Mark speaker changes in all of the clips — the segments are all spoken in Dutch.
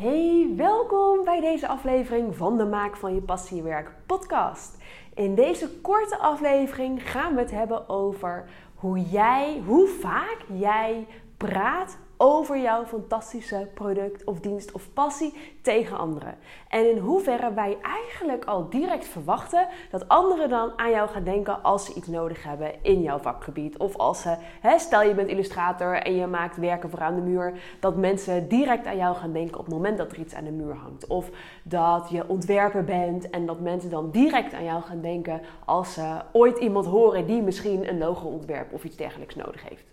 Speaker 1: Hey, welkom bij deze aflevering van de Maak van je Passiewerk podcast. In deze korte aflevering gaan we het hebben over hoe jij, hoe vaak jij praat over jouw fantastische product of dienst of passie tegen anderen. En in hoeverre wij eigenlijk al direct verwachten dat anderen dan aan jou gaan denken als ze iets nodig hebben in jouw vakgebied. Of als ze, hè, stel je bent illustrator en je maakt werken voor aan de muur, dat mensen direct aan jou gaan denken op het moment dat er iets aan de muur hangt. Of dat je ontwerper bent en dat mensen dan direct aan jou gaan denken als ze ooit iemand horen die misschien een logo ontwerp of iets dergelijks nodig heeft.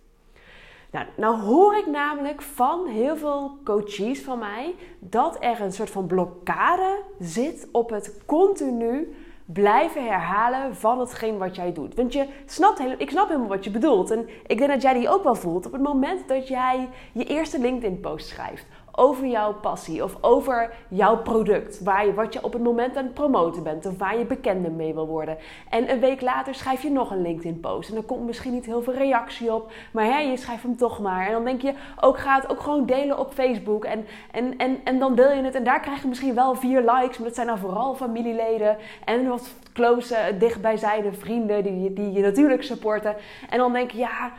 Speaker 1: Nou, nou hoor ik namelijk van heel veel coaches van mij dat er een soort van blokkade zit op het continu blijven herhalen van hetgeen wat jij doet. Want je snapt, ik snap helemaal wat je bedoelt. En ik denk dat jij die ook wel voelt op het moment dat jij je eerste LinkedIn-post schrijft over jouw passie of over jouw product. Waar je, wat je op het moment aan het promoten bent of waar je bekende mee wil worden. En een week later schrijf je nog een LinkedIn-post. En er komt misschien niet heel veel reactie op, maar hè, je schrijft hem toch maar. En dan denk je, ook ga het ook gewoon delen op Facebook. En, en, en, en dan deel je het en daar krijg je misschien wel vier likes, maar dat zijn dan vooral familieleden en wat close, dichtbijzijde vrienden die, die je natuurlijk supporten. En dan denk je, ja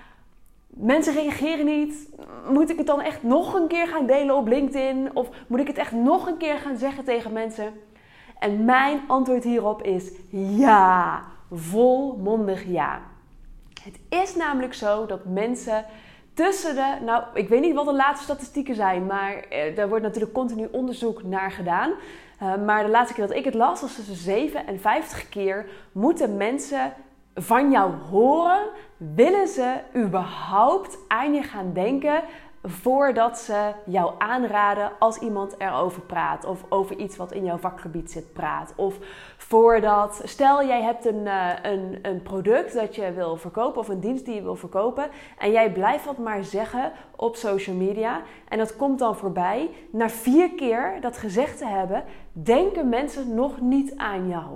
Speaker 1: mensen reageren niet. Moet ik het dan echt nog een keer gaan delen op LinkedIn? Of moet ik het echt nog een keer gaan zeggen tegen mensen? En mijn antwoord hierop is ja. Volmondig ja. Het is namelijk zo dat mensen tussen de, nou, ik weet niet wat de laatste statistieken zijn, maar eh, daar wordt natuurlijk continu onderzoek naar gedaan. Uh, maar de laatste keer dat ik het las, was tussen 7 en 50 keer moeten mensen van jou horen, willen ze überhaupt aan je gaan denken voordat ze jou aanraden als iemand erover praat of over iets wat in jouw vakgebied zit praat. Of voordat, stel jij hebt een, uh, een, een product dat je wil verkopen of een dienst die je wil verkopen en jij blijft dat maar zeggen op social media en dat komt dan voorbij. Na vier keer dat gezegd te hebben, denken mensen nog niet aan jou.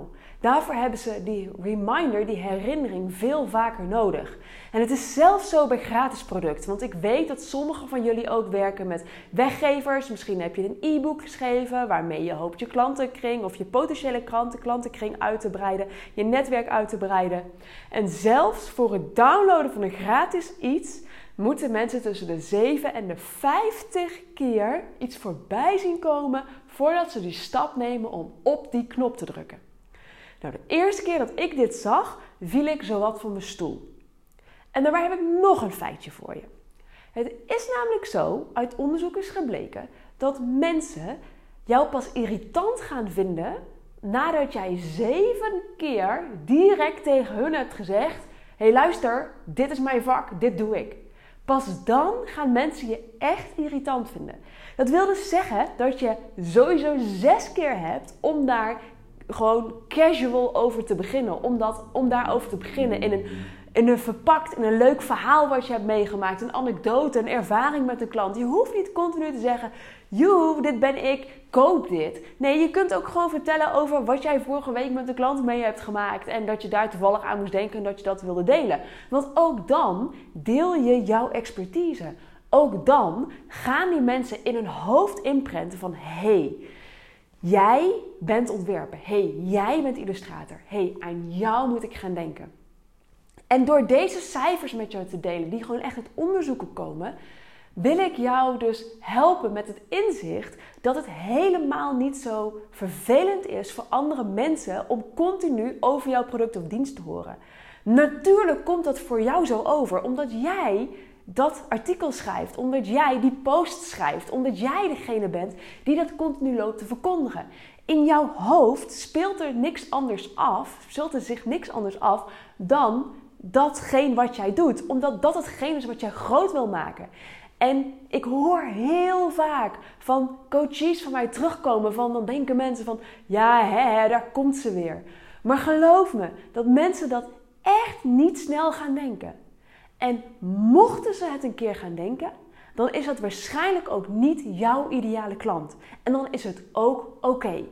Speaker 1: Daarvoor hebben ze die reminder, die herinnering, veel vaker nodig. En het is zelfs zo bij gratis producten. Want ik weet dat sommigen van jullie ook werken met weggevers. Misschien heb je een e-book geschreven waarmee je hoopt je klantenkring of je potentiële klanten, klantenkring uit te breiden, je netwerk uit te breiden. En zelfs voor het downloaden van een gratis iets moeten mensen tussen de 7 en de 50 keer iets voorbij zien komen voordat ze die stap nemen om op die knop te drukken. Nou, de eerste keer dat ik dit zag, viel ik zowat van mijn stoel. En daarbij heb ik nog een feitje voor je. Het is namelijk zo, uit onderzoek is gebleken, dat mensen jou pas irritant gaan vinden nadat jij zeven keer direct tegen hun hebt gezegd: Hé, hey, luister, dit is mijn vak, dit doe ik. Pas dan gaan mensen je echt irritant vinden. Dat wil dus zeggen dat je sowieso zes keer hebt om daar gewoon casual over te beginnen. Om, dat, om daarover te beginnen in een, in een verpakt, in een leuk verhaal wat je hebt meegemaakt. Een anekdote, een ervaring met een klant. Je hoeft niet continu te zeggen, joe, dit ben ik, koop dit. Nee, je kunt ook gewoon vertellen over wat jij vorige week met een klant mee hebt gemaakt. En dat je daar toevallig aan moest denken en dat je dat wilde delen. Want ook dan deel je jouw expertise. Ook dan gaan die mensen in hun hoofd inprenten van... Hey, Jij bent ontwerper. hey, jij bent illustrator. hey, aan jou moet ik gaan denken. En door deze cijfers met jou te delen, die gewoon echt uit onderzoeken komen, wil ik jou dus helpen met het inzicht dat het helemaal niet zo vervelend is voor andere mensen om continu over jouw product of dienst te horen. Natuurlijk komt dat voor jou zo over, omdat jij dat artikel schrijft, omdat jij die post schrijft, omdat jij degene bent die dat continu loopt te verkondigen. In jouw hoofd speelt er niks anders af, speelt er zich niks anders af dan datgene wat jij doet, omdat dat hetgeen is wat jij groot wil maken. En ik hoor heel vaak van coaches van mij terugkomen van dan denken mensen van ja, hè, daar komt ze weer. Maar geloof me dat mensen dat echt niet snel gaan denken. En mochten ze het een keer gaan denken, dan is dat waarschijnlijk ook niet jouw ideale klant. En dan is het ook oké.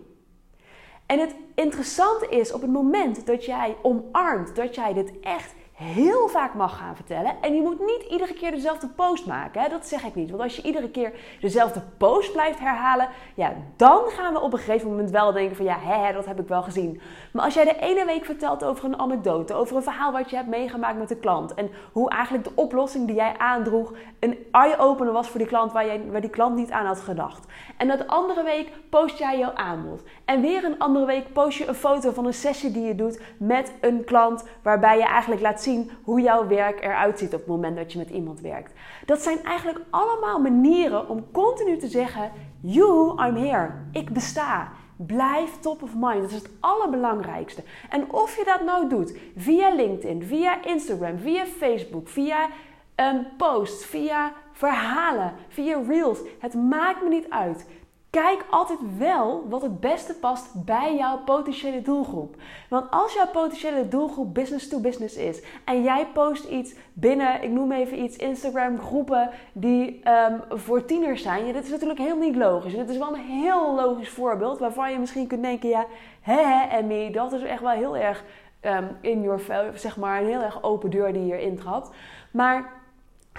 Speaker 1: En het interessante is op het moment dat jij omarmt dat jij dit echt heel vaak mag gaan vertellen. En je moet niet iedere keer dezelfde post maken. Hè? Dat zeg ik niet. Want als je iedere keer dezelfde post blijft herhalen, ja, dan gaan we op een gegeven moment wel denken van ja, hè, dat heb ik wel gezien. Maar als jij de ene week vertelt over een anekdote, over een verhaal wat je hebt meegemaakt met de klant en hoe eigenlijk de oplossing die jij aandroeg een eye-opener was voor die klant waar, jij, waar die klant niet aan had gedacht. En dat andere week post jij jouw aanbod. En weer een andere week post je een foto van een sessie die je doet met een klant waarbij je eigenlijk laat zien hoe jouw werk eruit ziet op het moment dat je met iemand werkt. Dat zijn eigenlijk allemaal manieren om continu te zeggen: You, I'm here. Ik besta. Blijf top of mind. Dat is het allerbelangrijkste. En of je dat nou doet via LinkedIn, via Instagram, via Facebook, via een post, via verhalen, via reels. Het maakt me niet uit. Kijk altijd wel wat het beste past bij jouw potentiële doelgroep. Want als jouw potentiële doelgroep business to business is en jij post iets binnen, ik noem even iets, Instagram groepen die um, voor tieners zijn, ja, dit is natuurlijk heel niet logisch. Het is wel een heel logisch voorbeeld waarvan je misschien kunt denken, ja, hè Emmy, dat is echt wel heel erg um, in your, zeg maar, een heel erg open deur die je intrapt. Maar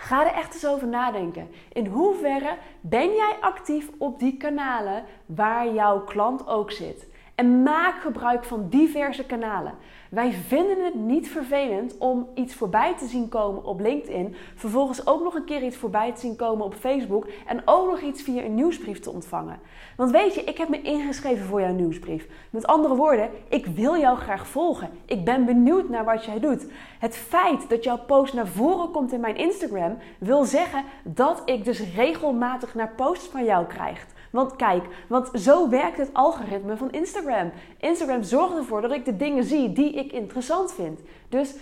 Speaker 1: Ga er echt eens over nadenken. In hoeverre ben jij actief op die kanalen waar jouw klant ook zit? En maak gebruik van diverse kanalen. Wij vinden het niet vervelend om iets voorbij te zien komen op LinkedIn, vervolgens ook nog een keer iets voorbij te zien komen op Facebook en ook nog iets via een nieuwsbrief te ontvangen. Want weet je, ik heb me ingeschreven voor jouw nieuwsbrief. Met andere woorden, ik wil jou graag volgen. Ik ben benieuwd naar wat jij doet. Het feit dat jouw post naar voren komt in mijn Instagram wil zeggen dat ik dus regelmatig naar posts van jou krijg. Want kijk, want zo werkt het algoritme van Instagram. Instagram zorgt ervoor dat ik de dingen zie die ik interessant vind. Dus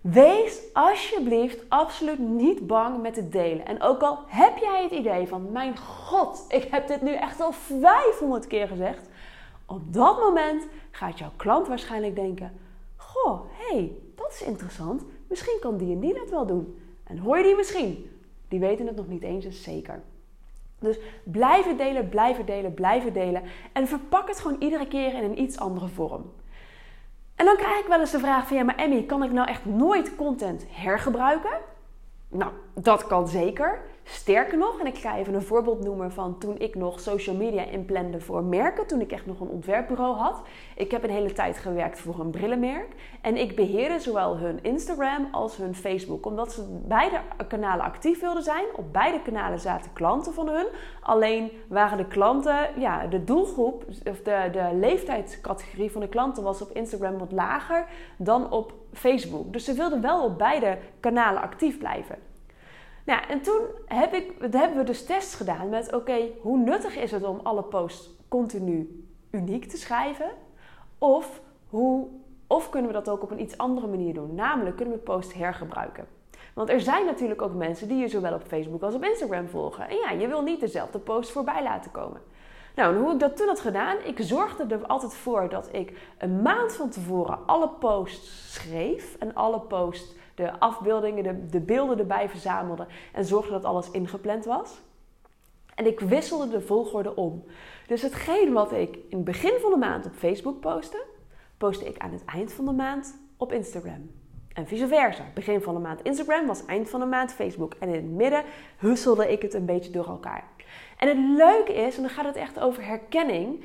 Speaker 1: wees alsjeblieft absoluut niet bang met het delen. En ook al heb jij het idee van, mijn god, ik heb dit nu echt al 500 keer gezegd. Op dat moment gaat jouw klant waarschijnlijk denken: Goh, hé, hey, dat is interessant. Misschien kan die en die dat wel doen. En hoor je die misschien? Die weten het nog niet eens, is zeker. Dus blijven delen, blijven delen, blijven delen. En verpak het gewoon iedere keer in een iets andere vorm. En dan krijg ik wel eens de vraag van ja, maar Emmy, kan ik nou echt nooit content hergebruiken? Nou, dat kan zeker. Sterker nog, en ik ga even een voorbeeld noemen van toen ik nog social media inplande voor merken, toen ik echt nog een ontwerpbureau had. Ik heb een hele tijd gewerkt voor een brillenmerk en ik beheerde zowel hun Instagram als hun Facebook, omdat ze beide kanalen actief wilden zijn. Op beide kanalen zaten klanten van hun, alleen waren de klanten, ja, de doelgroep of de, de leeftijdscategorie van de klanten was op Instagram wat lager dan op Facebook. Dus ze wilden wel op beide kanalen actief blijven. Nou, en toen heb ik, hebben we dus tests gedaan met: oké, hoe nuttig is het om alle posts continu uniek te schrijven? Of, hoe, of kunnen we dat ook op een iets andere manier doen? Namelijk, kunnen we posts hergebruiken? Want er zijn natuurlijk ook mensen die je zowel op Facebook als op Instagram volgen. En ja, je wil niet dezelfde post voorbij laten komen. Nou, en hoe ik dat toen had gedaan, ik zorgde er altijd voor dat ik een maand van tevoren alle posts schreef en alle posts de afbeeldingen, de, de beelden erbij verzamelde en zorgde dat alles ingepland was. En ik wisselde de volgorde om. Dus hetgeen wat ik in het begin van de maand op Facebook postte, postte ik aan het eind van de maand op Instagram. En vice versa. Begin van de maand Instagram was eind van de maand Facebook. En in het midden husselde ik het een beetje door elkaar. En het leuke is, en dan gaat het echt over herkenning,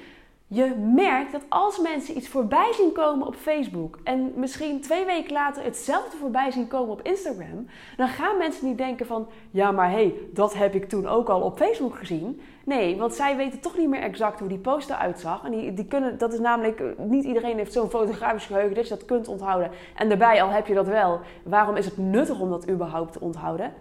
Speaker 1: je merkt dat als mensen iets voorbij zien komen op Facebook en misschien twee weken later hetzelfde voorbij zien komen op Instagram, dan gaan mensen niet denken van ja, maar hé, hey, dat heb ik toen ook al op Facebook gezien. Nee, want zij weten toch niet meer exact hoe die post eruit zag. En die, die kunnen, dat is namelijk, niet iedereen heeft zo'n fotografisch geheugen dat je dat kunt onthouden. En daarbij, al heb je dat wel, waarom is het nuttig om dat überhaupt te onthouden?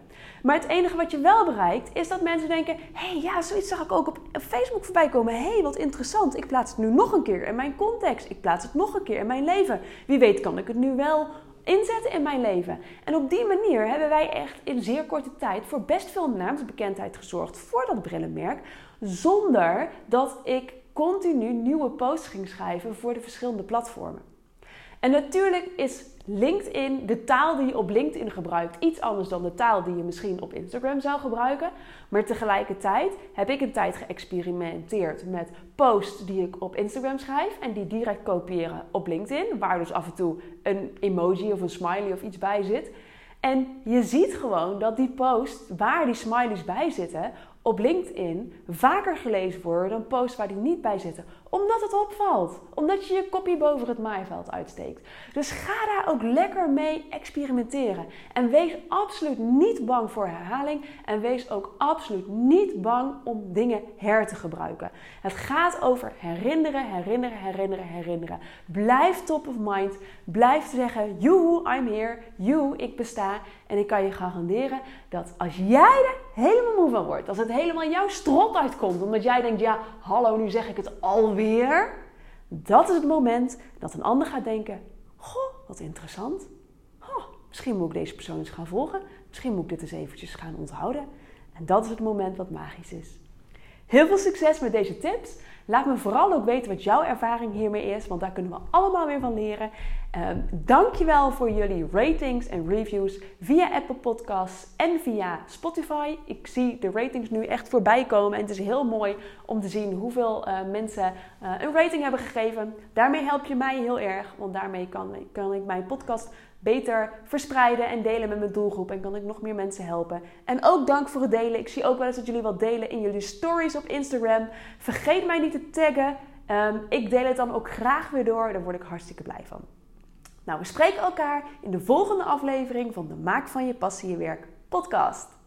Speaker 1: Maar het enige wat je wel bereikt, is dat mensen denken: hé, hey, ja, zoiets zag ik ook op Facebook voorbij komen. Hé, hey, wat interessant. Ik plaats het nu nog een keer in mijn context. Ik plaats het nog een keer in mijn leven. Wie weet kan ik het nu wel inzetten in mijn leven. En op die manier hebben wij echt in zeer korte tijd voor best veel naamsbekendheid gezorgd voor dat brillenmerk. Zonder dat ik continu nieuwe posts ging schrijven voor de verschillende platformen. En natuurlijk is LinkedIn, de taal die je op LinkedIn gebruikt, iets anders dan de taal die je misschien op Instagram zou gebruiken. Maar tegelijkertijd heb ik een tijd geëxperimenteerd met posts die ik op Instagram schrijf en die direct kopiëren op LinkedIn, waar dus af en toe een emoji of een smiley of iets bij zit. En je ziet gewoon dat die posts waar die smileys bij zitten, op LinkedIn vaker gelezen worden dan posts waar die niet bij zitten. Omdat het opvalt. Omdat je je kopie boven het maaiveld uitsteekt. Dus ga daar ook lekker mee experimenteren. En wees absoluut niet bang voor herhaling. En wees ook absoluut niet bang om dingen her te gebruiken. Het gaat over herinneren, herinneren, herinneren, herinneren. Blijf top of mind. Blijf zeggen, joehoe, I'm here. You, ik besta. En ik kan je garanderen dat als jij er helemaal moe van wordt, als het helemaal jouw strot uitkomt, omdat jij denkt, ja, hallo, nu zeg ik het alweer. Dat is het moment dat een ander gaat denken, goh, wat interessant. Misschien moet ik deze persoon eens gaan volgen. Misschien moet ik dit eens eventjes gaan onthouden. En dat is het moment wat magisch is. Heel veel succes met deze tips. Laat me vooral ook weten wat jouw ervaring hiermee is, want daar kunnen we allemaal weer van leren. Um, dankjewel voor jullie ratings en reviews via Apple Podcasts en via Spotify. Ik zie de ratings nu echt voorbij komen en het is heel mooi om te zien hoeveel uh, mensen uh, een rating hebben gegeven. Daarmee help je mij heel erg, want daarmee kan, kan ik mijn podcast beter verspreiden en delen met mijn doelgroep. En kan ik nog meer mensen helpen. En ook dank voor het delen. Ik zie ook wel eens dat jullie wat delen in jullie stories op Instagram. Vergeet mij niet te taggen. Um, ik deel het dan ook graag weer door. Daar word ik hartstikke blij van. Nou, we spreken elkaar in de volgende aflevering van de Maak van je passie je werk podcast.